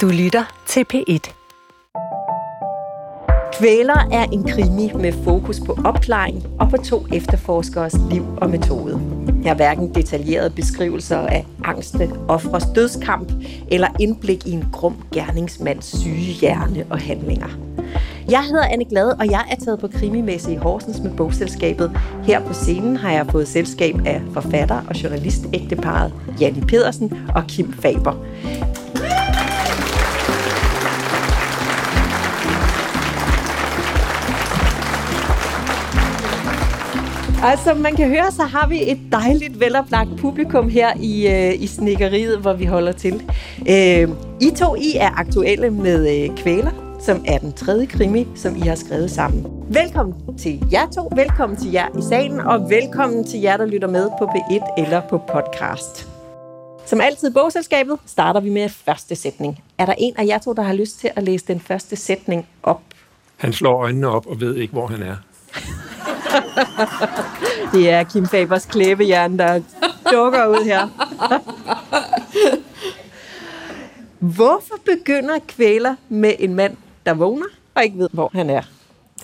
Du lytter til P1. Kvæler er en krimi med fokus på opklaring og på to efterforskers liv og metode. Her er hverken detaljerede beskrivelser af angste, ofres dødskamp eller indblik i en grum gerningsmands syge hjerne og handlinger. Jeg hedder Anne Glad, og jeg er taget på krimimesse i Horsens med bogselskabet. Her på scenen har jeg fået selskab af forfatter og journalist ægteparet Janni Pedersen og Kim Faber. Altså, man kan høre, så har vi et dejligt veloplagt publikum her i, øh, i snikkeriet, hvor vi holder til. Øh, I to, I er aktuelle med øh, Kvæler, som er den tredje krimi, som I har skrevet sammen. Velkommen til jer to, velkommen til jer i salen, og velkommen til jer, der lytter med på P1 eller på podcast. Som altid i bogselskabet starter vi med første sætning. Er der en af jer to, der har lyst til at læse den første sætning op? Han slår øjnene op og ved ikke, hvor han er. Det er Kim Fabers klæbehjerne, der dukker ud her. Hvorfor begynder kvæler med en mand, der vågner og ikke ved, hvor han er?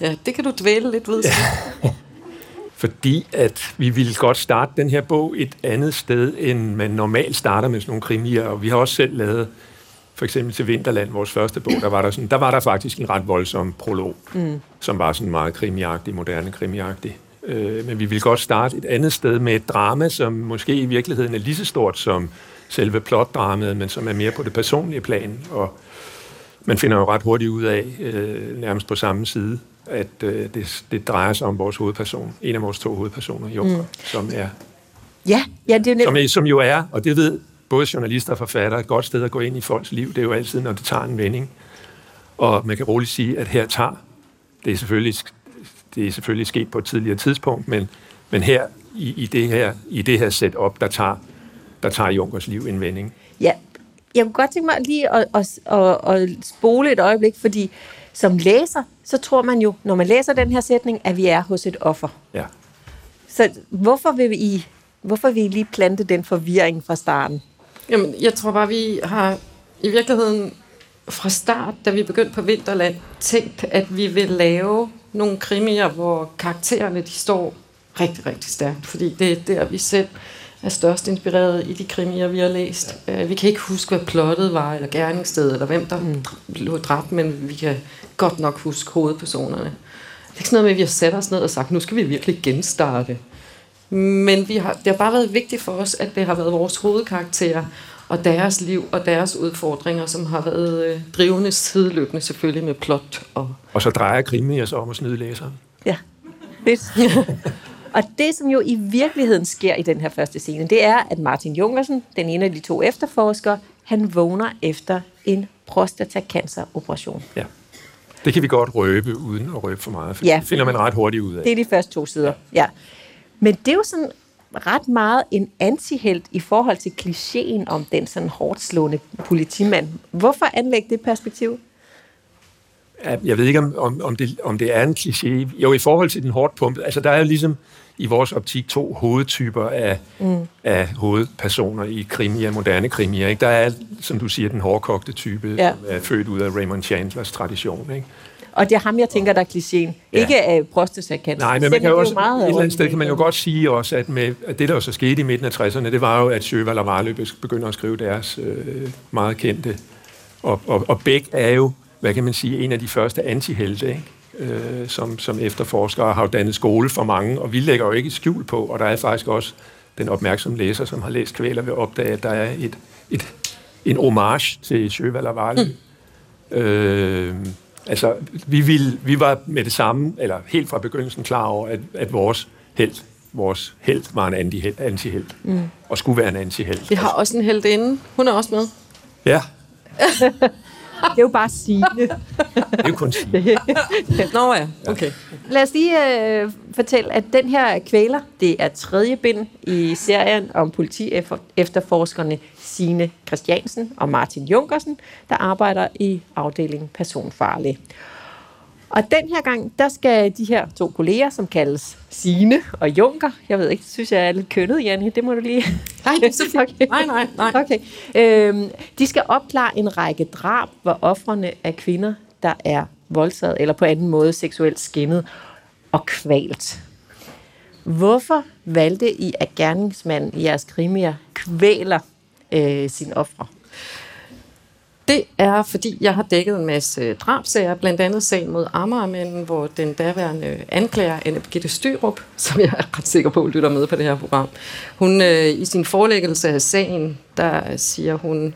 Ja, det kan du dvæle lidt ved. Ja. Fordi at vi ville godt starte den her bog et andet sted, end man normalt starter med sådan nogle krimier. Og vi har også selv lavet, for eksempel til Vinterland, vores første bog, der var der, sådan, der, var der faktisk en ret voldsom prolog, mm. som var sådan meget krimiagtig, moderne krimiagtig. Øh, men vi ville godt starte et andet sted med et drama, som måske i virkeligheden er lige så stort som selve plotdramaet, men som er mere på det personlige plan. Og man finder jo ret hurtigt ud af, øh, nærmest på samme side, at øh, det, det drejer sig om vores hovedperson, en af vores to hovedpersoner, Junker, mm. som er Ja, ja det er jo som, som jo er, og det ved både journalister og forfattere, et godt sted at gå ind i folks liv, det er jo altid, når det tager en vending. Og man kan roligt sige, at her tager, det er selvfølgelig, det er selvfølgelig sket på et tidligere tidspunkt, men, men her i, i, det her i det her setup, der tager, der tager Junkers liv en vending. Ja, jeg kunne godt tænke mig lige at, at, at, at spole et øjeblik, fordi som læser, så tror man jo, når man læser den her sætning, at vi er hos et offer. Ja. Så hvorfor vil I, hvorfor vil I lige plante den forvirring fra starten? Jamen, jeg tror bare, vi har i virkeligheden fra start, da vi begyndte på Vinterland, tænkt, at vi vil lave nogle krimier, hvor karaktererne de står rigtig, rigtig stærkt. Fordi det er der, vi selv er størst inspireret i de krimier, vi har læst. Ja. Vi kan ikke huske, hvad plottet var, eller gerningsstedet, eller hvem der mm. blev dræbt, men vi kan godt nok huske hovedpersonerne. Det er ikke sådan noget med, at vi har sat os ned og sagt, nu skal vi virkelig genstarte. Men vi har, det har bare været vigtigt for os, at det har været vores hovedkarakterer, og deres liv og deres udfordringer, som har været øh, drivende sideløbende selvfølgelig med plot. Og, og så drejer krimier sig om at snyde læseren. Ja, fedt. Og det, som jo i virkeligheden sker i den her første scene, det er, at Martin Jungersen, den ene af de to efterforskere, han vågner efter en prostatacanceroperation. Ja. Det kan vi godt røbe, uden at røbe for meget, for ja, det finder man ret hurtigt ud af. Det er de første to sider, ja. ja. Men det er jo sådan ret meget en antihelt i forhold til klichéen om den sådan hårdt slående politimand. Hvorfor anlægge det perspektiv? Jeg ved ikke, om, om, om, det, om det er en kliché. Jo, i forhold til den hårdt pumpede. Altså, der er jo ligesom i vores optik to hovedtyper af, mm. af hovedpersoner i krimier, moderne krimier. Ikke? Der er, som du siger, den hårdkogte type, ja. som er født ud af Raymond Chandlers tradition. Ikke? Og det er ham, jeg tænker, der er klichéen. Ja. Ikke af prostatacancer. Nej, men man kan jo også, meget et eller andet sted kan man jo godt sige også, at, med, at det, der jo så skete i midten af 60'erne, det var jo, at Sjøvald og Varløb begynder at skrive deres øh, meget kendte. Og, og, og Bæk er jo hvad kan man sige, en af de første antihelte, ikke? Øh, som, som efterforskere har jo dannet skole for mange, og vi lægger jo ikke skjul på, og der er faktisk også den opmærksomme læser, som har læst kvæler, vil opdage, at der er et, et, en homage til Sjøvald og Varløb. Mm. Øh, altså, vi, ville, vi var med det samme, eller helt fra begyndelsen klar over, at, at vores held, vores held var en antihelt, mm. og skulle være en antihelt. Vi har også en held inde. Hun er også med. Ja. Det er jo bare sige. det er jo kun sige. Nå ja, okay. Lad os lige øh, fortælle, at den her kvæler, det er tredje bind i serien om politi efterforskerne Signe Christiansen og Martin Junkersen, der arbejder i afdelingen personfarlig. Og den her gang, der skal de her to kolleger, som kaldes Sine og Junker, jeg ved ikke, synes jeg er lidt kønnet, Janne, det må du lige... Nej, okay. Nej, nej, nej. Okay. Øhm, de skal opklare en række drab, hvor offrene er kvinder, der er voldtaget eller på anden måde seksuelt skinnet og kvalt. Hvorfor valgte I, at gerningsmanden i jeres krimier kvæler øh, sine ofre? Det er, fordi jeg har dækket en masse drabsager, blandt andet sagen mod Amagermanden, hvor den daværende anklager, Anne Birgitte Styrup, som jeg er ret sikker på lytter med på det her program, hun øh, i sin forelæggelse af sagen, der siger hun,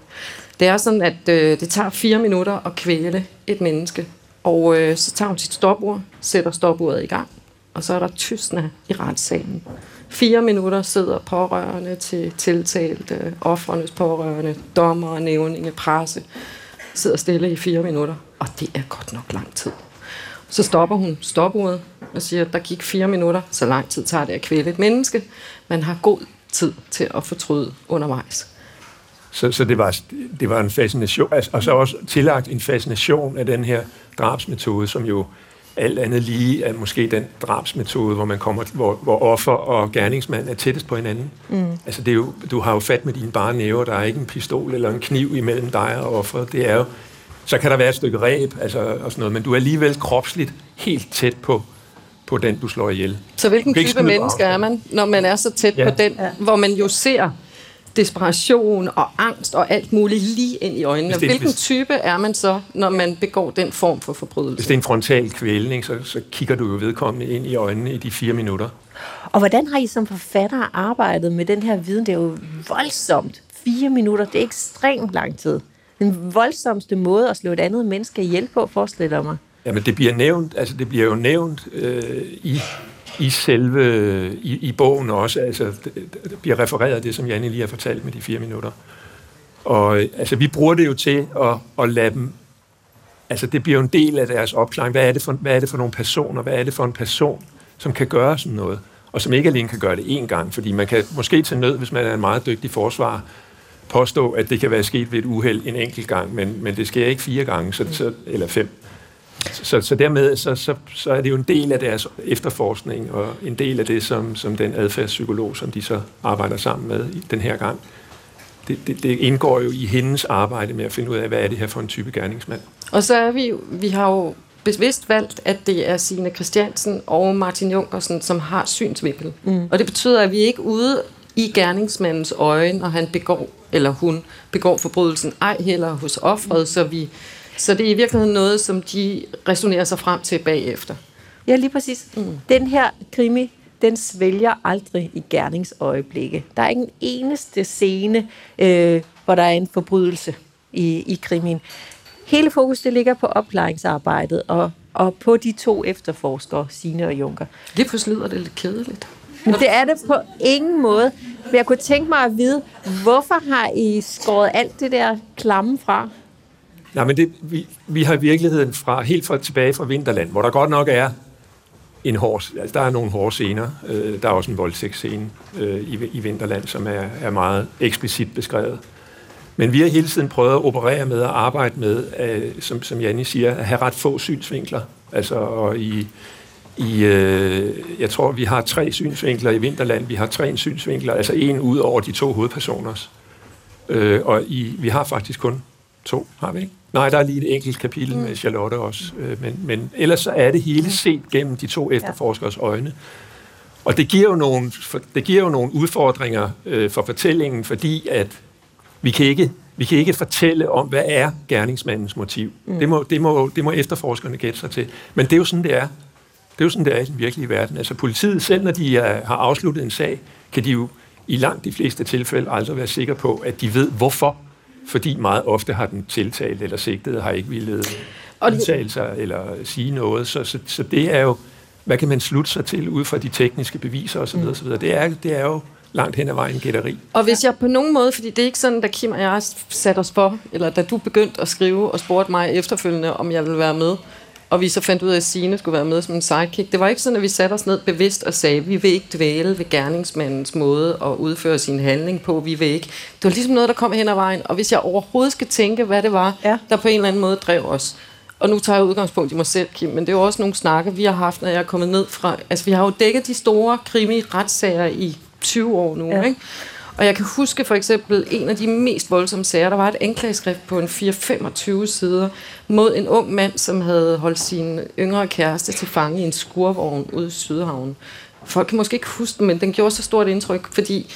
det er sådan, at øh, det tager fire minutter at kvæle et menneske, og øh, så tager hun sit stopord, sætter stopuret i gang, og så er der tystende i retssalen. Fire minutter sidder pårørende til tiltalte, offrenes pårørende, dommer og nævninge, presse, sidder stille i fire minutter, og det er godt nok lang tid. Så stopper hun stopuret og siger, at der gik fire minutter, så lang tid tager det at kvæle et menneske. Man har god tid til at fortryde undervejs. Så, så det, var, det var en fascination, altså, og så også tillagt en fascination af den her drabsmetode, som jo alt andet lige er måske den drabsmetode, hvor man kommer, hvor, hvor offer og gerningsmand er tættest på hinanden. Mm. Altså det er jo, du har jo fat med dine bare næver, der er ikke en pistol eller en kniv imellem dig og offeret. Det er jo, så kan der være et stykke ræb, altså og sådan noget, men du er alligevel kropsligt helt tæt på, på den, du slår ihjel. Så hvilken type menneske er man, når man er så tæt ja. på den, ja. hvor man jo ser desperation og angst og alt muligt lige ind i øjnene. Det, Hvilken type er man så, når man begår den form for forbrydelse? Hvis det er en frontal kvælning, så, så kigger du jo vedkommende ind i øjnene i de fire minutter. Og hvordan har I som forfatter arbejdet med den her viden? Det er jo voldsomt. Fire minutter, det er ekstremt lang tid. Den voldsomste måde at slå et andet menneske ihjel på, forestiller mig. Jamen, det bliver nævnt, altså det bliver jo nævnt øh, i i selve, i, i bogen også, altså det, det bliver refereret det, som Janne lige har fortalt med de fire minutter. Og altså, vi bruger det jo til at, at lade dem, altså det bliver jo en del af deres opklaring. Hvad er, det for, hvad er det for nogle personer? Hvad er det for en person, som kan gøre sådan noget? Og som ikke alene kan gøre det én gang, fordi man kan måske til nød, hvis man er en meget dygtig forsvar, påstå, at det kan være sket ved et uheld en enkelt gang, men, men det sker ikke fire gange, så, så, eller fem. Så, så dermed så, så, så er det jo en del af deres efterforskning, og en del af det, som, som den adfærdspsykolog, som de så arbejder sammen med den her gang, det, det, det indgår jo i hendes arbejde med at finde ud af, hvad er det her for en type gerningsmand. Og så er vi vi har jo bevidst valgt, at det er Signe Christiansen og Martin Junkersen, som har synsvinkel. Mm. Og det betyder, at vi ikke ude i gerningsmandens øje, når han begår, eller hun begår forbrydelsen, ej heller hos offret, så vi så det er i virkeligheden noget, som de resonerer sig frem til bagefter. Ja, lige præcis. Mm. Den her krimi, den svælger aldrig i gerningsøjeblikke. Der er ikke en eneste scene, øh, hvor der er en forbrydelse i, i krimien. Hele fokus det ligger på opklaringsarbejdet og, og på de to efterforskere, Sine og Junker. Lige pludselig lyder det lidt kedeligt. Men det er det på ingen måde. Men jeg kunne tænke mig at vide, hvorfor har I skåret alt det der klamme fra? Nej, men det, vi, vi har i virkeligheden fra, helt fra, tilbage fra Vinterland, hvor der godt nok er en hård, altså der er nogle hårde scener. Øh, der er også en voldtægtsscene øh, i, i Vinterland, som er, er meget eksplicit beskrevet. Men vi har hele tiden prøvet at operere med og arbejde med, øh, som, som Janni siger, at have ret få synsvinkler. Altså, og i, i, øh, jeg tror, vi har tre synsvinkler i Vinterland. Vi har tre synsvinkler, altså en ud over de to hovedpersoners. Øh, og i, vi har faktisk kun to, har vi ikke? Nej, der er lige et enkelt kapitel mm. med Charlotte også, øh, men, men ellers så er det hele set gennem de to efterforskers øjne. Og det giver jo nogle, det giver jo nogle udfordringer øh, for fortællingen, fordi at vi kan ikke vi kan ikke fortælle om, hvad er gerningsmandens motiv. Mm. Det, må, det, må, det må efterforskerne gætte sig til. Men det er jo sådan, det er. Det er jo sådan, det er i den virkelige verden. Altså politiet, selv når de er, har afsluttet en sag, kan de jo i langt de fleste tilfælde aldrig være sikre på, at de ved, hvorfor fordi meget ofte har den tiltalt eller sigtet har ikke ville udtale sig eller sige noget. Så, så, så det er jo, hvad kan man slutte sig til ud fra de tekniske beviser osv. Mm. osv. Det, er, det er jo langt hen ad vejen gætteri. Og hvis jeg på nogen måde, fordi det er ikke sådan, da Kim og jeg satte os for, eller da du begyndte at skrive og spurgte mig efterfølgende, om jeg ville være med, og vi så fandt ud af, at Signe skulle være med som en sidekick. Det var ikke sådan, at vi satte os ned bevidst og sagde, at vi vil ikke dvæle ved gerningsmandens måde at udføre sin handling på. Vi vil ikke. Det var ligesom noget, der kom hen ad vejen. Og hvis jeg overhovedet skal tænke, hvad det var, ja. der på en eller anden måde drev os, og nu tager jeg udgangspunkt i mig selv, Kim, men det er jo også nogle snakke, vi har haft, når jeg er kommet ned fra... Altså, vi har jo dækket de store krimi-retssager i 20 år nu, ja. ikke? Og jeg kan huske for eksempel en af de mest voldsomme sager, der var et anklageskrift på en 4-25 sider mod en ung mand, som havde holdt sin yngre kæreste til fange i en skurvogn ude i Sydhavn. Folk kan måske ikke huske den, men den gjorde så stort indtryk, fordi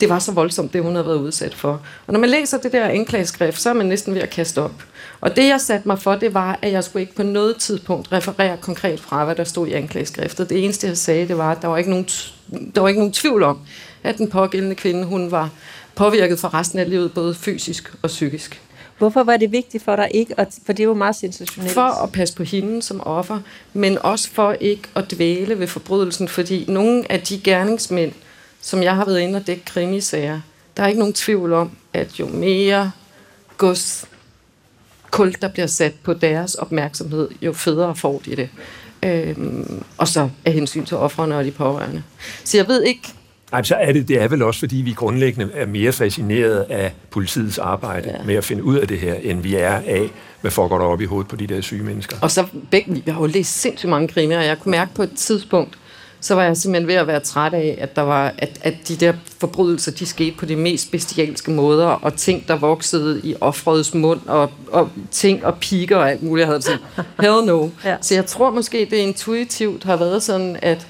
det var så voldsomt, det hun havde været udsat for. Og når man læser det der anklageskrift, så er man næsten ved at kaste op. Og det, jeg satte mig for, det var, at jeg skulle ikke på noget tidspunkt referere konkret fra, hvad der stod i anklageskriftet. Det eneste, jeg sagde, det var, at der var ikke nogen, der var ikke nogen tvivl om, at den pågældende kvinde, hun var påvirket for resten af livet, både fysisk og psykisk. Hvorfor var det vigtigt for dig ikke, at, for det var meget sensationelt? For at passe på hende som offer, men også for ikke at dvæle ved forbrydelsen, fordi nogle af de gerningsmænd, som jeg har været inde og dække krimisager, der er ikke nogen tvivl om, at jo mere gods kul, der bliver sat på deres opmærksomhed, jo federe får de det. Øhm, og så af hensyn til offrene og de pårørende. Så jeg ved ikke, Nej, så er det, det er vel også, fordi vi grundlæggende er mere fascineret af politiets arbejde ja. med at finde ud af det her, end vi er af, hvad foregår der op i hovedet på de der syge mennesker. Og så begge, vi har jo læst sindssygt mange krimier, og jeg kunne mærke på et tidspunkt, så var jeg simpelthen ved at være træt af, at, der var, at, at de der forbrydelser, de skete på de mest bestialske måder, og ting, der voksede i offrets mund, og, og ting og piker og alt muligt. Jeg havde sådan, hell no. Ja. Så jeg tror måske, det intuitivt har været sådan, at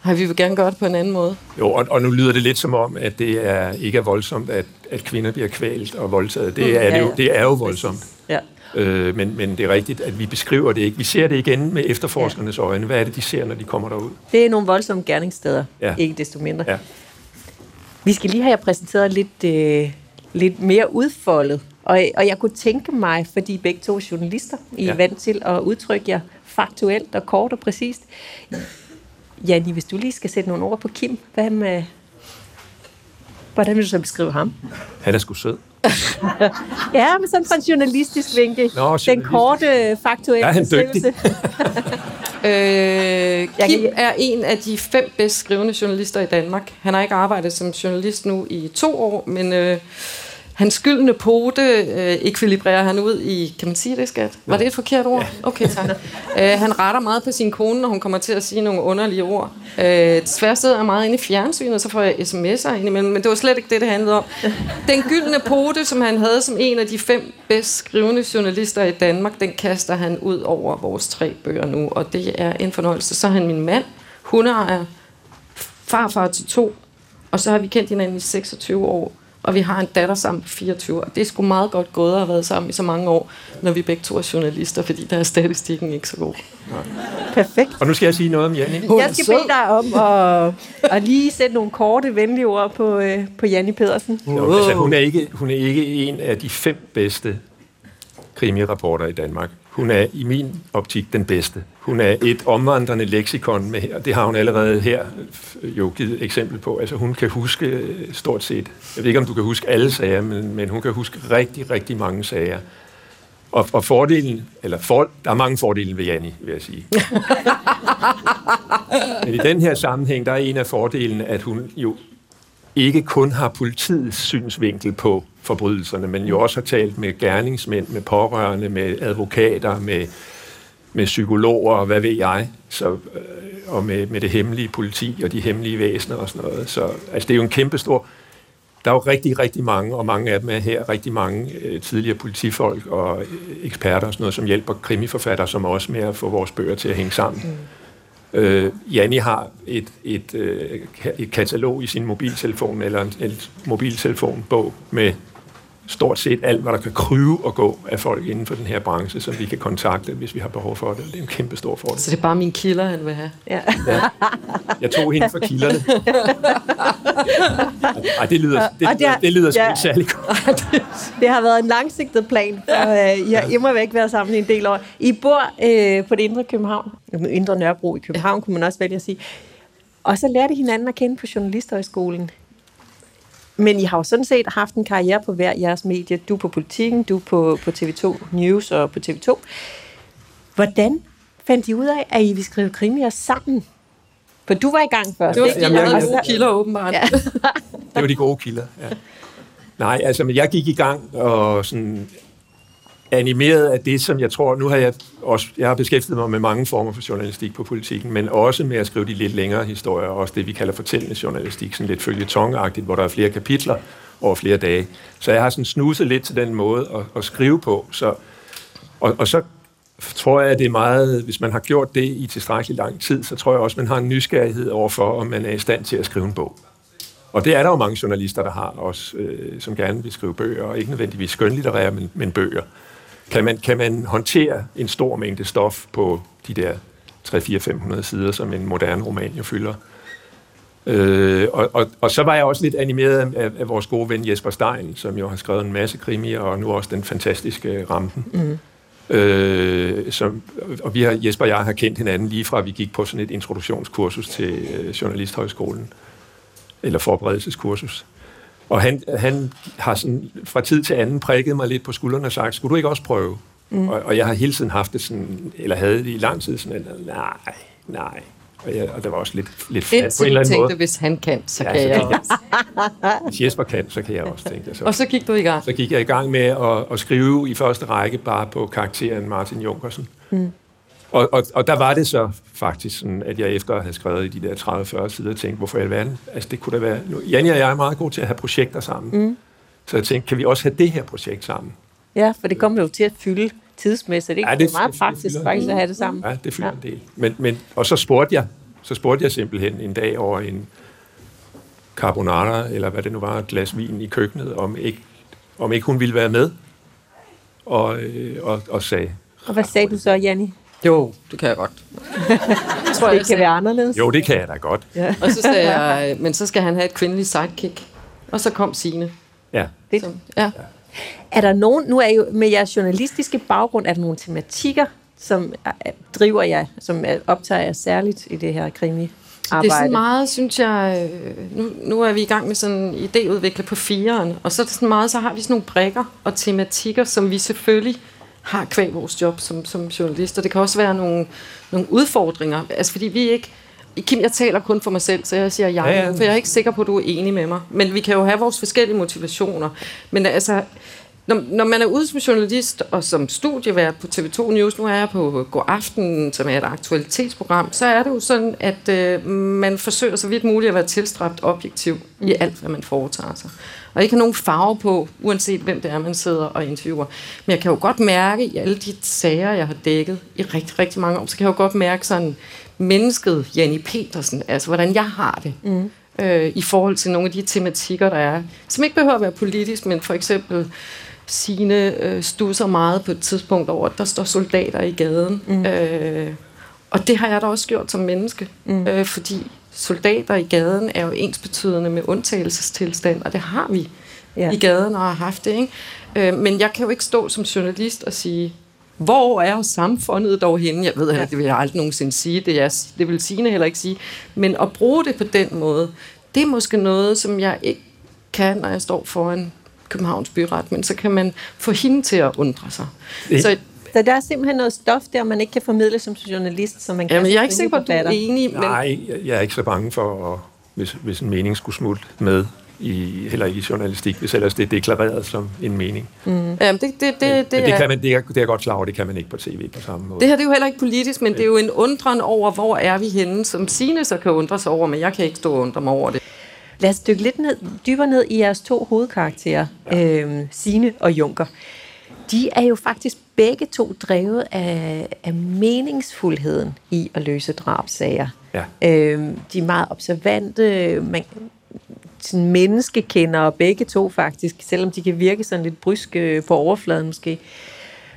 har vi vil gerne gøre det på en anden måde. Jo, og, og nu lyder det lidt som om, at det er ikke er voldsomt, at, at kvinder bliver kvalt og voldtaget. Det, mm, er, ja, det, jo, det er jo voldsomt. Ja. Øh, men, men det er rigtigt, at vi beskriver det ikke. Vi ser det igen med efterforskernes ja. øjne. Hvad er det, de ser, når de kommer derud? Det er nogle voldsomme gerningssteder, ja. ikke desto mindre. Ja. Vi skal lige have præsenteret lidt, øh, lidt mere udfoldet. Og, og jeg kunne tænke mig, fordi begge to er journalister, I ja. er vant til at udtrykke jer faktuelt og kort og præcist. Janni, hvis du lige skal sætte nogle ord på Kim, hvad med, hvordan vil du så beskrive ham? Han er sgu sød. ja, men sådan fra en journalistisk vinkel. Nå, Den korte, faktuelle er han dygtig. øh, Kim er en af de fem bedst skrivende journalister i Danmark. Han har ikke arbejdet som journalist nu i to år, men øh, Hans skyldende pote øh, ekvilibrerer han ud i, kan man sige det, skat? Var det et forkert ord? Okay, tak. øh, han retter meget på sin kone, når hun kommer til at sige nogle underlige ord. Øh, sidder jeg meget inde i fjernsynet, så får jeg sms'er indimellem, men det var slet ikke det, det handlede om. Den gyldne pote, som han havde som en af de fem bedst skrivende journalister i Danmark, den kaster han ud over vores tre bøger nu, og det er en fornøjelse. Så er han min mand, hundeejer, farfar til to, og så har vi kendt hinanden i 26 år og vi har en datter sammen på 24, og det er sgu meget godt gået at have været sammen i så mange år, når vi begge to er journalister, fordi der er statistikken ikke så god. Ja. Perfekt. Og nu skal jeg sige noget om Janni. Jeg skal bede dig om at, at lige sætte nogle korte, venlige ord på, øh, på Janni Pedersen. Jo, altså, hun, er ikke, hun er ikke en af de fem bedste krimireporter i Danmark. Hun er i min optik den bedste. Hun er et omvandrende leksikon, med, og det har hun allerede her jo givet eksempel på. Altså hun kan huske øh, stort set, jeg ved ikke om du kan huske alle sager, men, men hun kan huske rigtig, rigtig mange sager. Og, og fordelen, eller for, der er mange fordele ved Janni, vil jeg sige. men i den her sammenhæng, der er en af fordelene, at hun jo ikke kun har politiets synsvinkel på forbrydelserne, men jo også har talt med gerningsmænd, med pårørende, med advokater, med, med psykologer og hvad ved jeg, så, øh, og med, med det hemmelige politi og de hemmelige væsener og sådan noget. Så altså, det er jo en kæmpe stor... Der er jo rigtig, rigtig mange, og mange af dem er her, rigtig mange øh, tidligere politifolk og øh, eksperter og sådan noget, som hjælper krimiforfattere som også med at få vores bøger til at hænge sammen. Mm. Øh, Janni har et, et, øh, et katalog i sin mobiltelefon, eller en, en mobiltelefonbog med stort set alt, hvad der kan kryve og gå af folk inden for den her branche, som vi kan kontakte, hvis vi har behov for det. Det er en kæmpe stor fordel. Så det er bare min kilder, han vil have? Ja. ja. Jeg tog hende for kilderne. Ej, det lyder, det, det, lyder, det lyder ja. ikke særlig godt. det har været en langsigtet plan, for uh, I har immer væk været sammen i en del år. I bor uh, på det indre København, indre Nørrebro i København, kunne man også vælge at sige. Og så lærte hinanden at kende på Journalisthøjskolen. Men I har jo sådan set haft en karriere på hver jeres medie. Du på Politiken, du på, på TV2 News og på TV2. Hvordan fandt I ud af, at I ville skrive krimier sammen? For du var i gang først. Det var, fordi jeg havde gode kilder, åbenbart. Ja. det var de gode kilder, ja. Nej, altså, men jeg gik i gang og sådan animeret af det, som jeg tror, nu har jeg også, jeg har beskæftiget mig med mange former for journalistik på politikken, men også med at skrive de lidt længere historier, også det, vi kalder fortællende journalistik, sådan lidt følgetongagtigt, hvor der er flere kapitler over flere dage. Så jeg har sådan snuset lidt til den måde at, at skrive på, så, og, og så tror jeg, at det er meget, hvis man har gjort det i tilstrækkelig lang tid, så tror jeg også, man har en nysgerrighed overfor, om man er i stand til at skrive en bog. Og det er der jo mange journalister, der har også, øh, som gerne vil skrive bøger, og ikke nødvendigvis skønlitterære, men, men bøger. Kan man, kan man håndtere en stor mængde stof på de der 3-4-500 sider, som en moderne roman jo fylder? Øh, og, og, og så var jeg også lidt animeret af, af vores gode ven Jesper Stein, som jo har skrevet en masse krimier, og nu også den fantastiske Rampen. Mm. Øh, som, og vi har, Jesper og jeg har kendt hinanden lige fra, at vi gik på sådan et introduktionskursus til øh, Journalisthøjskolen, eller forberedelseskursus. Og han, han har sådan fra tid til anden prikket mig lidt på skuldrene og sagt, skulle du ikke også prøve? Mm. Og, og jeg har hele tiden haft det sådan, eller havde det i lang tid sådan, nej, nej. Og, jeg, og der var også lidt, lidt flat på en eller anden tænkte, måde. hvis han kan, så ja, kan så jeg også. Hvis Jesper kan, så kan jeg også, tænke Så. Og så gik du i gang? Så gik jeg i gang med at, at skrive i første række bare på karakteren Martin Junkersen. Mm. Og, og, og der var det så faktisk sådan, at jeg efter at have skrevet i de der 30-40 sider tænkte, hvorfor i alverden? Altså det kunne da være... Nu, Janne og jeg er meget gode til at have projekter sammen. Mm. Så jeg tænkte, kan vi også have det her projekt sammen? Ja, for det kommer jo til at fylde tidsmæssigt. Ikke? Ja, det, det er meget praktisk faktisk at have det sammen. Ja, det fylder ja. en del. Men, men, og så spurgte jeg, så spurgte jeg simpelthen en dag over en carbonara, eller hvad det nu var, et glas vin i køkkenet, om ikke, om ikke hun ville være med. Og, øh, og, og sagde... Og hvad sagde du så, Janni? Jo, det kan jeg godt. jeg tror, det kan være anderledes. Jo, det kan jeg da godt. Ja. og så sagde jeg, men så skal han have et kvindeligt sidekick. Og så kom Signe. Ja. Det. Så, ja. Er der nogen, nu er jo med jeres journalistiske baggrund, er der nogle tematikker, som driver jer, som optager jer særligt i det her krimi? Arbejde. Det er sådan meget, synes jeg, øh, nu, nu er vi i gang med sådan en idéudvikle på firen, og så er det sådan meget, så har vi sådan nogle brækker og tematikker, som vi selvfølgelig har kvæg vores job som, som journalister. Det kan også være nogle, nogle udfordringer, altså fordi vi ikke, Kim, jeg taler kun for mig selv, så jeg siger jeg, ja, ja. for jeg er ikke sikker på, at du er enig med mig. Men vi kan jo have vores forskellige motivationer. Men altså, når, når man er ude som journalist og som studievært på TV2 News, nu er jeg på God Aften, som er et aktualitetsprogram, så er det jo sådan, at øh, man forsøger så vidt muligt at være tilstræbt objektiv mm. i alt, hvad man foretager sig. Og ikke have nogen farve på, uanset hvem det er, man sidder og interviewer. Men jeg kan jo godt mærke i alle de sager, jeg har dækket i rigtig, rigtig mange år, så kan jeg jo godt mærke sådan mennesket Janni Petersen, altså hvordan jeg har det. Mm. Øh, i forhold til nogle af de tematikker, der er, som ikke behøver at være politisk, men for eksempel Signe øh, stusser meget på et tidspunkt over, at der står soldater i gaden. Mm. Øh, og det har jeg da også gjort som menneske, mm. øh, fordi soldater i gaden er jo ensbetydende med undtagelsestilstand, og det har vi ja. i gaden og har haft det. Ikke? Øh, men jeg kan jo ikke stå som journalist og sige, hvor er samfundet dog henne? Jeg ved, at det vil jeg aldrig nogensinde sige, det, er, det vil Signe heller ikke sige. Men at bruge det på den måde, det er måske noget, som jeg ikke kan, når jeg står foran Københavns Byret, men så kan man få hende til at undre sig. Det. Så, så der er simpelthen noget stof der, man ikke kan formidle som journalist, som man kan Jamen, jeg er ikke sikker på, at du er enig. Men... Nej, jeg er ikke så bange for, at, hvis, hvis en mening skulle smutte med i, heller ikke i journalistik, hvis ellers det er deklareret som en mening. Mm. Jamen, det, det, det, det, det, kan man, det, er, det er godt klar over, det kan man ikke på tv på samme måde. Det her det er jo heller ikke politisk, men det er jo en undren over, hvor er vi henne, som Signe så kan undre sig over, men jeg kan ikke stå og undre mig over det. Lad os dykke lidt ned, dybere ned i jeres to hovedkarakterer, ja. øhm, Sine og Junker. De er jo faktisk begge to drevet af, af meningsfuldheden i at løse drabsager. Ja. Øhm, de er meget observante, man, sådan menneskekender begge to faktisk, selvom de kan virke sådan lidt bryske på overfladen måske.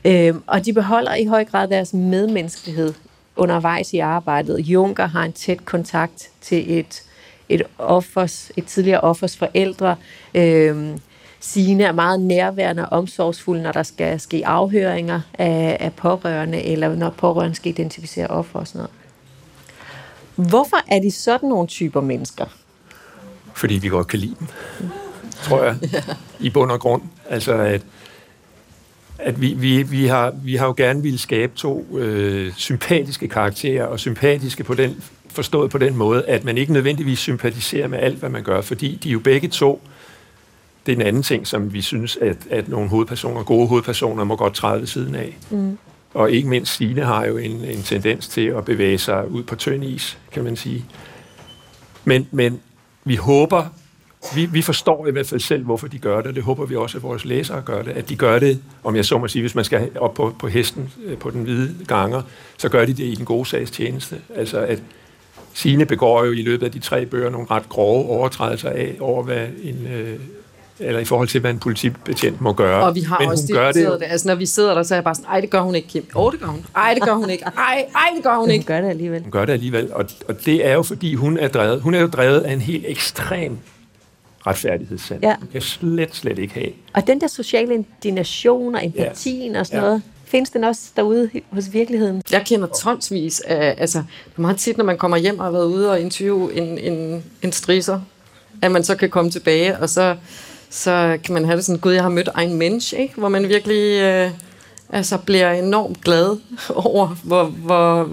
Øhm, og de beholder i høj grad deres medmenneskelighed undervejs i arbejdet. Junker har en tæt kontakt til et et, offers, et tidligere offers forældre. Øh, Signe er meget nærværende og omsorgsfuld, når der skal ske afhøringer af, af pårørende, eller når pårørende skal identificere offer og sådan noget. Hvorfor er de sådan nogle typer mennesker? Fordi vi godt kan lide dem, tror jeg, i bund og grund. Altså, at, at vi, vi, vi, har, vi har jo gerne ville skabe to øh, sympatiske karakterer, og sympatiske på den forstået på den måde, at man ikke nødvendigvis sympatiserer med alt, hvad man gør, fordi de jo begge to det er en anden ting, som vi synes, at, at nogle hovedpersoner, gode hovedpersoner, må godt træde ved siden af. Mm. Og ikke mindst Signe har jo en, en tendens til at bevæge sig ud på tynd is, kan man sige. Men, men vi håber, vi, vi forstår i hvert fald selv, hvorfor de gør det. Det håber vi også, at vores læsere gør det. At de gør det, om jeg så må sige, hvis man skal op på, på hesten, øh, på den hvide ganger, så gør de det i den gode sags tjeneste. Altså at Signe begår jo i løbet af de tre bøger nogle ret grove overtrædelser af, over hvad en, øh, eller i forhold til, hvad en politibetjent må gøre. Og vi har Men også hun gør det, det. Altså, når vi sidder der, så er jeg bare sådan, ej, det gør hun ikke, Kim. Åh, oh, det gør hun. Ej, det gør hun ikke. Ej, ej, det gør hun Hun ikke. gør det alligevel. Hun gør det alligevel, og, og det er jo fordi, hun er drevet, hun er jo drevet af en helt ekstrem retfærdighedssand. Ja. Hun kan slet, slet ikke have. Og den der sociale indignation og empatien og sådan Ja. noget, findes den også derude hos virkeligheden? Jeg kender tonsvis af, altså, meget tit, når man kommer hjem og har været ude og interviewe en, en, en strisser, at man så kan komme tilbage, og så, så kan man have det sådan, gud, jeg har mødt en menneske, ikke? hvor man virkelig øh, altså, bliver enormt glad over, hvor, hvor,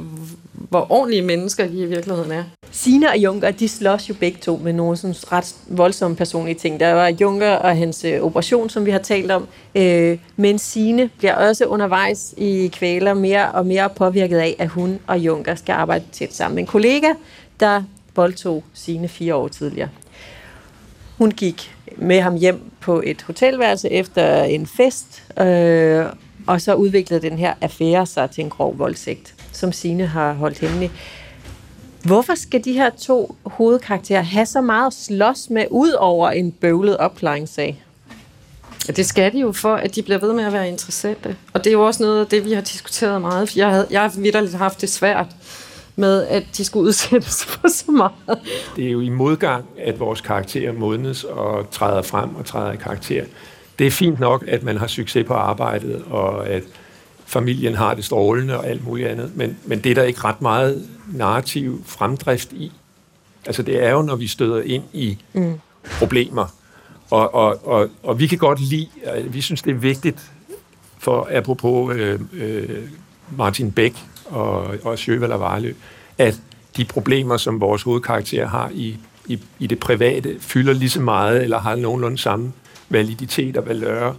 hvor ordentlige mennesker de i virkeligheden er. Sina og Junker, de slås jo begge to med nogle sådan ret voldsomme personlige ting. Der var Junker og hans øh, operation, som vi har talt om. Øh, men Sine bliver også undervejs i kvaler mere og mere påvirket af, at hun og Junker skal arbejde tæt sammen. En kollega, der voldtog Sine fire år tidligere. Hun gik med ham hjem på et hotelværelse efter en fest, øh, og så udviklede den her affære sig til en grov voldsægt, som Sine har holdt hemmelig. Hvorfor skal de her to hovedkarakterer have så meget at slås med, ud over en bøvlet opklaringssag? Det skal de jo for, at de bliver ved med at være interessante. Og det er jo også noget af det, vi har diskuteret meget. For jeg, havde, jeg har vidderligt haft det svært med, at de skulle udsættes for så meget. Det er jo i modgang, at vores karakterer modnes og træder frem og træder i karakter. Det er fint nok, at man har succes på arbejdet, og at familien har det strålende og alt muligt andet, men, men det er der ikke ret meget narrativ fremdrift i. Altså det er jo, når vi støder ind i mm. problemer, og, og, og, og vi kan godt lide, øh, vi synes det er vigtigt, for apropos øh, øh, Martin Beck og, og Sjøvald og Varlø, at de problemer, som vores hovedkarakter har i, i, i det private, fylder lige så meget, eller har nogenlunde samme validitet og valør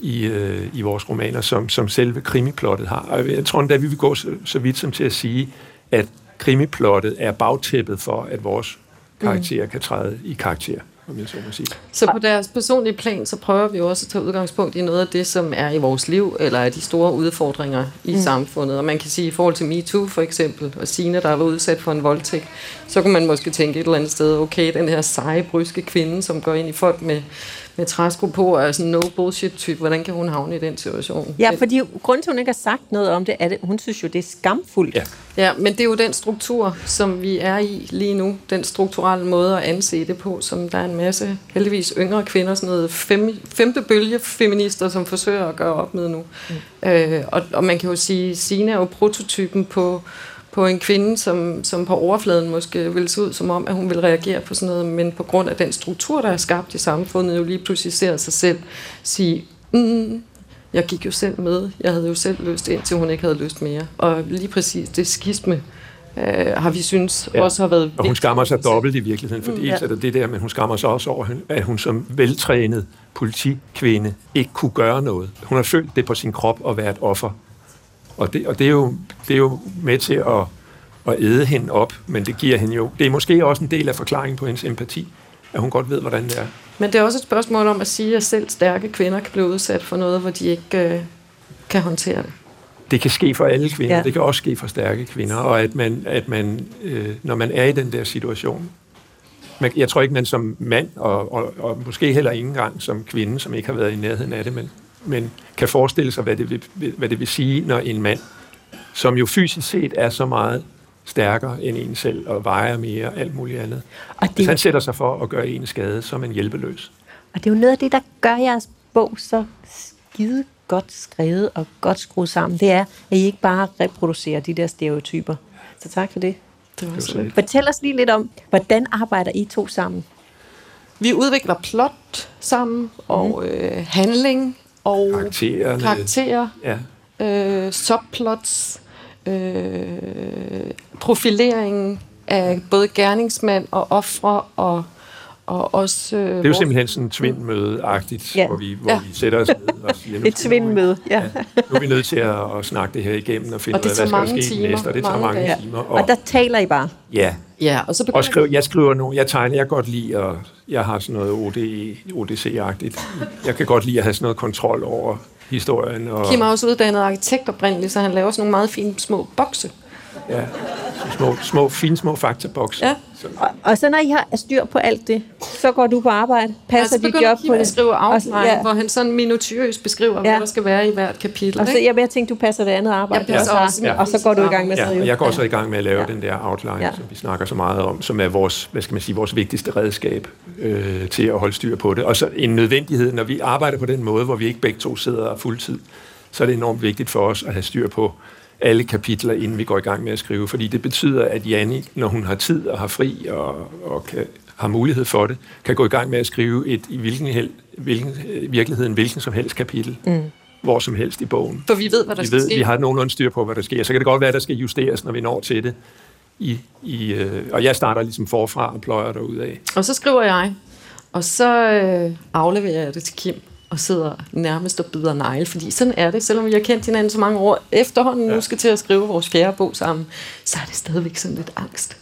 i, øh, i vores romaner, som, som selve krimiplottet har. Og jeg tror endda, vi vil gå så, så vidt som til at sige, at krimiplottet er bagtæppet for, at vores karakterer mm. kan træde i karakter, om jeg så må sige. Så på deres personlige plan, så prøver vi også at tage udgangspunkt i noget af det, som er i vores liv, eller er de store udfordringer i mm. samfundet. Og man kan sige, i forhold til MeToo for eksempel, og Signe, der var udsat for en voldtægt, så kunne man måske tænke et eller andet sted, okay, den her seje, bryske kvinde, som går ind i folk med, med træsko på, og er sådan no bullshit type, hvordan kan hun havne i den situation? Ja, fordi grunden til, hun ikke har sagt noget om det, er, at hun synes jo, det er skamfuldt. Ja. Ja, men det er jo den struktur, som vi er i lige nu. Den strukturelle måde at anse det på, som der er en masse, heldigvis yngre kvinder, sådan noget fem, femte bølge feminister, som forsøger at gøre op med nu. Mm. Øh, og, og man kan jo sige, Sina er jo prototypen på, på en kvinde, som, som på overfladen måske vil se ud som om, at hun vil reagere på sådan noget, men på grund af den struktur, der er skabt i samfundet, jo lige pludselig ser sig selv sige, mm, jeg gik jo selv med. Jeg havde jo selv lyst, indtil hun ikke havde lyst mere. Og lige præcis det skisme øh, har vi synes ja. også har været Og hun skammer sig dobbelt i virkeligheden, for mm, ja. er der det der, men hun skammer sig også over, at hun som veltrænet politikvinde ikke kunne gøre noget. Hun har følt det på sin krop at være et offer. Og det, og det, er, jo, det er jo med til at, at æde hende op, men det giver hende jo... Det er måske også en del af forklaringen på hendes empati, at hun godt ved, hvordan det er. Men det er også et spørgsmål om at sige, at selv stærke kvinder kan blive udsat for noget, hvor de ikke øh, kan håndtere det. Det kan ske for alle kvinder, Ja. det kan også ske for stærke kvinder, og at man, at man øh, når man er i den der situation, man, jeg tror ikke, man som mand, og, og, og måske heller ikke engang som kvinde, som ikke har været i nærheden af det, men, men kan forestille sig, hvad det, vil, hvad det vil sige, når en mand, som jo fysisk set er så meget stærkere end en selv, og vejer mere og alt muligt andet. Og Hvis han det, sætter sig for at gøre en skade, så er man hjælpeløs. og det er jo noget af det, der gør jeres bog så skide godt skrevet og godt skruet sammen. Det er, at I ikke bare reproducerer de der stereotyper. Så tak for det. Det var Det var så så lidt. Fortæl os lige lidt om, hvordan arbejder I to sammen? Vi udvikler plot sammen, og øh, handling, og Karaktererne. karakterer, Ja. øh, subplots, øh, profileringen af både gerningsmand og ofre og, og også... Øh, det er jo simpelthen sådan tvindmøde-agtigt, ja. hvor, vi, hvor ja. vi sætter os ned og siger... Et tvindmøde, ja. ja. Nu er vi nødt til at, at snakke det her igennem og finde ud af, hvad skal der ske timer, næste, og det tager mange, mange timer. Og, og der taler I bare? Ja. Ja, og så og skriver, jeg skriver nu, jeg tegner, jeg godt lide, og jeg har sådan noget OD, ODC-agtigt. Jeg kan godt lide at have sådan noget kontrol over historien. Og... Kim er også uddannet arkitekt oprindeligt, så han laver sådan nogle meget fine små bokse. Ja, små, små, fine små faktabokse. Ja. Og, og så når I har styr på alt det, så går du på arbejde, passer ja, dit job på det. at skrive outline, ja. hvor han sådan minutiøst beskriver, ja. hvad der skal være i hvert kapitel. Og så jeg vil tænke, du passer det andet arbejde, jeg passer og, også, ja. og så går du i gang med at skrive. Ja, jeg går så i gang med at lave ja. den der outline, ja. som vi snakker så meget om, som er vores, hvad skal man sige, vores vigtigste redskab øh, til at holde styr på det. Og så en nødvendighed, når vi arbejder på den måde, hvor vi ikke begge to sidder fuldtid, så er det enormt vigtigt for os at have styr på alle kapitler, inden vi går i gang med at skrive. Fordi det betyder, at Janni, når hun har tid og har fri og, og kan, har mulighed for det, kan gå i gang med at skrive et i hvilken, hel, hvilken virkeligheden hvilken som helst kapitel. Mm. Hvor som helst i bogen. For vi ved, hvad der vi skal ved, ske. Vi har nogenlunde styr på, hvad der sker. Så kan det godt være, at der skal justeres, når vi når til det. I, i, øh, og jeg starter ligesom forfra og pløjer af. Og så skriver jeg, og så øh, afleverer jeg det til Kim og sidder nærmest og bider negle, fordi sådan er det, selvom vi har kendt hinanden så mange år, efterhånden ja. nu skal til at skrive vores fjerde bog sammen, så er det stadigvæk sådan lidt angst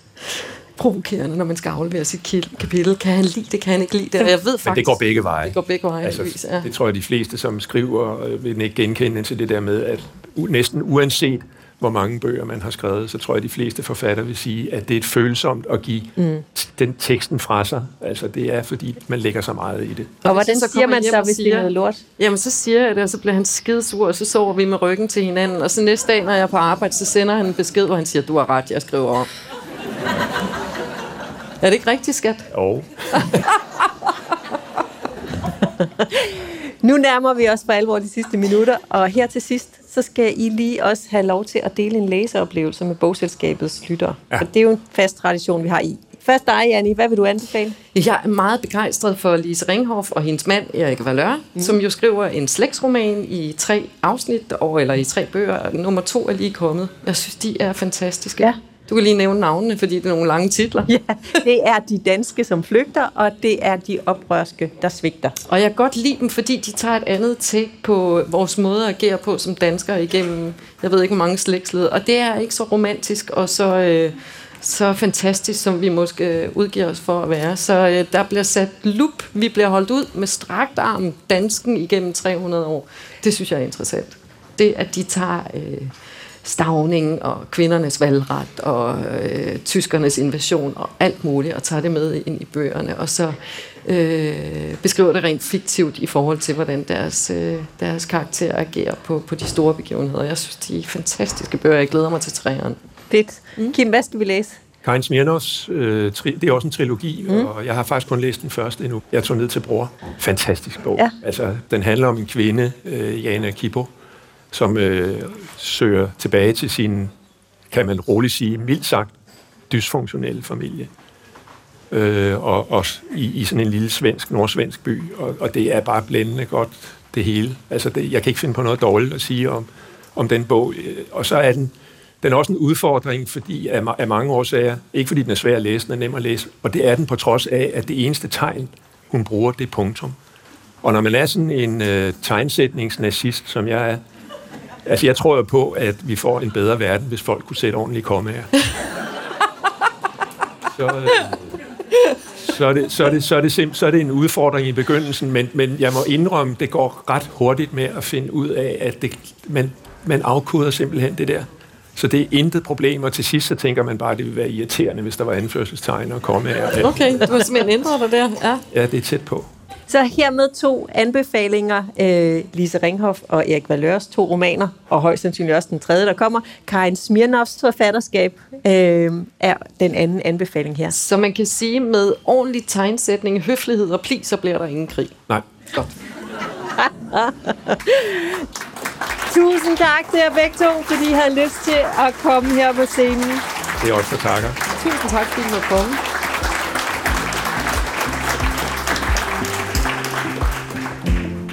provokerende, når man skal aflevere sit kapitel. Kan han lide det, kan han ikke lide det? Og jeg ved faktisk, Men det går begge veje. Det går begge veje, altså, ja. Det tror jeg, de fleste, som skriver, øh, vil ikke genkende til det der med, at næsten uanset hvor mange bøger man har skrevet, så tror jeg, at de fleste forfatter vil sige, at det er et følsomt at give mm. den teksten fra sig. Altså det er, fordi man lægger så meget i det. Og, og hvordan så siger man så, hvis siger, det er noget lort? Jamen så siger jeg det, og så bliver han skidesur, og så sover vi med ryggen til hinanden. Og så næste dag, når jeg er på arbejde, så sender han en besked, hvor han siger, du har ret, jeg skriver om. er det ikke rigtigt, skat? Jo. nu nærmer vi os for alvor de sidste minutter, og her til sidst, så skal I lige også have lov til at dele en læseoplevelse med bogselskabets lyttere. Ja. For det er jo en fast tradition, vi har i. Først dig, Janni. Hvad vil du anbefale? Jeg er meget begejstret for Lise Ringhoff og hendes mand, Erik Valør, mm. som jo skriver en slægtsroman i tre afsnit, over, eller i tre bøger. Nummer to er lige kommet. Jeg synes, de er fantastiske. Ja. Du kan lige nævne navnene, fordi det er nogle lange titler. Ja, det er de danske, som flygter, og det er de oprørske, der svigter. Og jeg kan godt lide dem, fordi de tager et andet take på vores måde at agere på som danskere igennem, jeg ved ikke, hvor mange slægtsled. Og det er ikke så romantisk og så, øh, så fantastisk, som vi måske udgiver os for at være. Så øh, der bliver sat lup. Vi bliver holdt ud med strakt arm dansken igennem 300 år. Det synes jeg er interessant. Det, at de tager... Øh, stavning og kvindernes valgret og øh, tyskernes invasion og alt muligt, og tager det med ind i bøgerne, og så øh, beskriver det rent fiktivt i forhold til, hvordan deres, øh, deres karakter agerer på, på de store begivenheder. Jeg synes, de er fantastiske bøger. Jeg glæder mig til træerne. Fedt. Mm. Kim, hvad skal vi læse? Karin Smirnovs, øh, tri- det er også en trilogi, mm. og jeg har faktisk kun læst den første endnu. Jeg tog ned til Bror. Fantastisk bog. Ja. Altså, den handler om en kvinde, øh, Jana Kipo, som øh, søger tilbage til sin, kan man roligt sige, mildt sagt, dysfunktionelle familie. Øh, og, og i, i sådan en lille svensk, nordsvensk by, og, og det er bare blændende godt, det hele. Altså, det, jeg kan ikke finde på noget dårligt at sige om, om den bog. Øh, og så er den, den er også en udfordring, fordi af, af mange årsager, ikke fordi den er svær at læse, den er nem at læse, og det er den på trods af, at det eneste tegn, hun bruger, det er punktum. Og når man er sådan en øh, tegnsætningsnazist, som jeg er, Altså, jeg tror jo på, at vi får en bedre verden, hvis folk kunne sætte ordentlige kommaer. så, øh, så, er det, så, er det, så, er det simp- så er det en udfordring i begyndelsen, men, men jeg må indrømme, det går ret hurtigt med at finde ud af, at det, man, man afkoder simpelthen det der. Så det er intet problem, og til sidst så tænker man bare, at det ville være irriterende, hvis der var anførselstegn og kommaer. Okay, du har simpelthen ændret dig der. Ja. ja, det er tæt på. Så hermed to anbefalinger. Øh, Lise Ringhoff og Erik Valørs to romaner, og højst sandsynligt også den tredje, der kommer. Karin Smirnovs forfatterskab øh, er den anden anbefaling her. Så man kan sige, med ordentlig tegnsætning, høflighed og pli, så bliver der ingen krig. Nej. Godt. Tusind tak til jer begge to, fordi I havde lyst til at komme her på scenen. Det er også for takker. Tusind tak, fordi I måtte komme.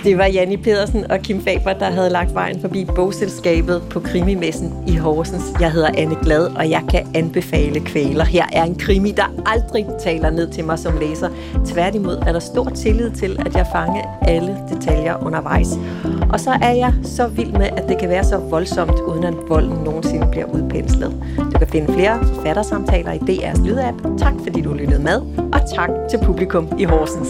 Det var Janni Pedersen og Kim Faber, der havde lagt vejen forbi bogselskabet på Krimimessen i Horsens. Jeg hedder Anne Glad, og jeg kan anbefale kvæler. Her er en krimi, der aldrig taler ned til mig som læser. Tværtimod er der stor tillid til, at jeg fanger alle detaljer undervejs. Og så er jeg så vild med, at det kan være så voldsomt, uden at volden nogensinde bliver udpenslet. Du kan finde flere forfattersamtaler i DR's lydapp. Tak fordi du lyttede med, og tak til publikum i Horsens.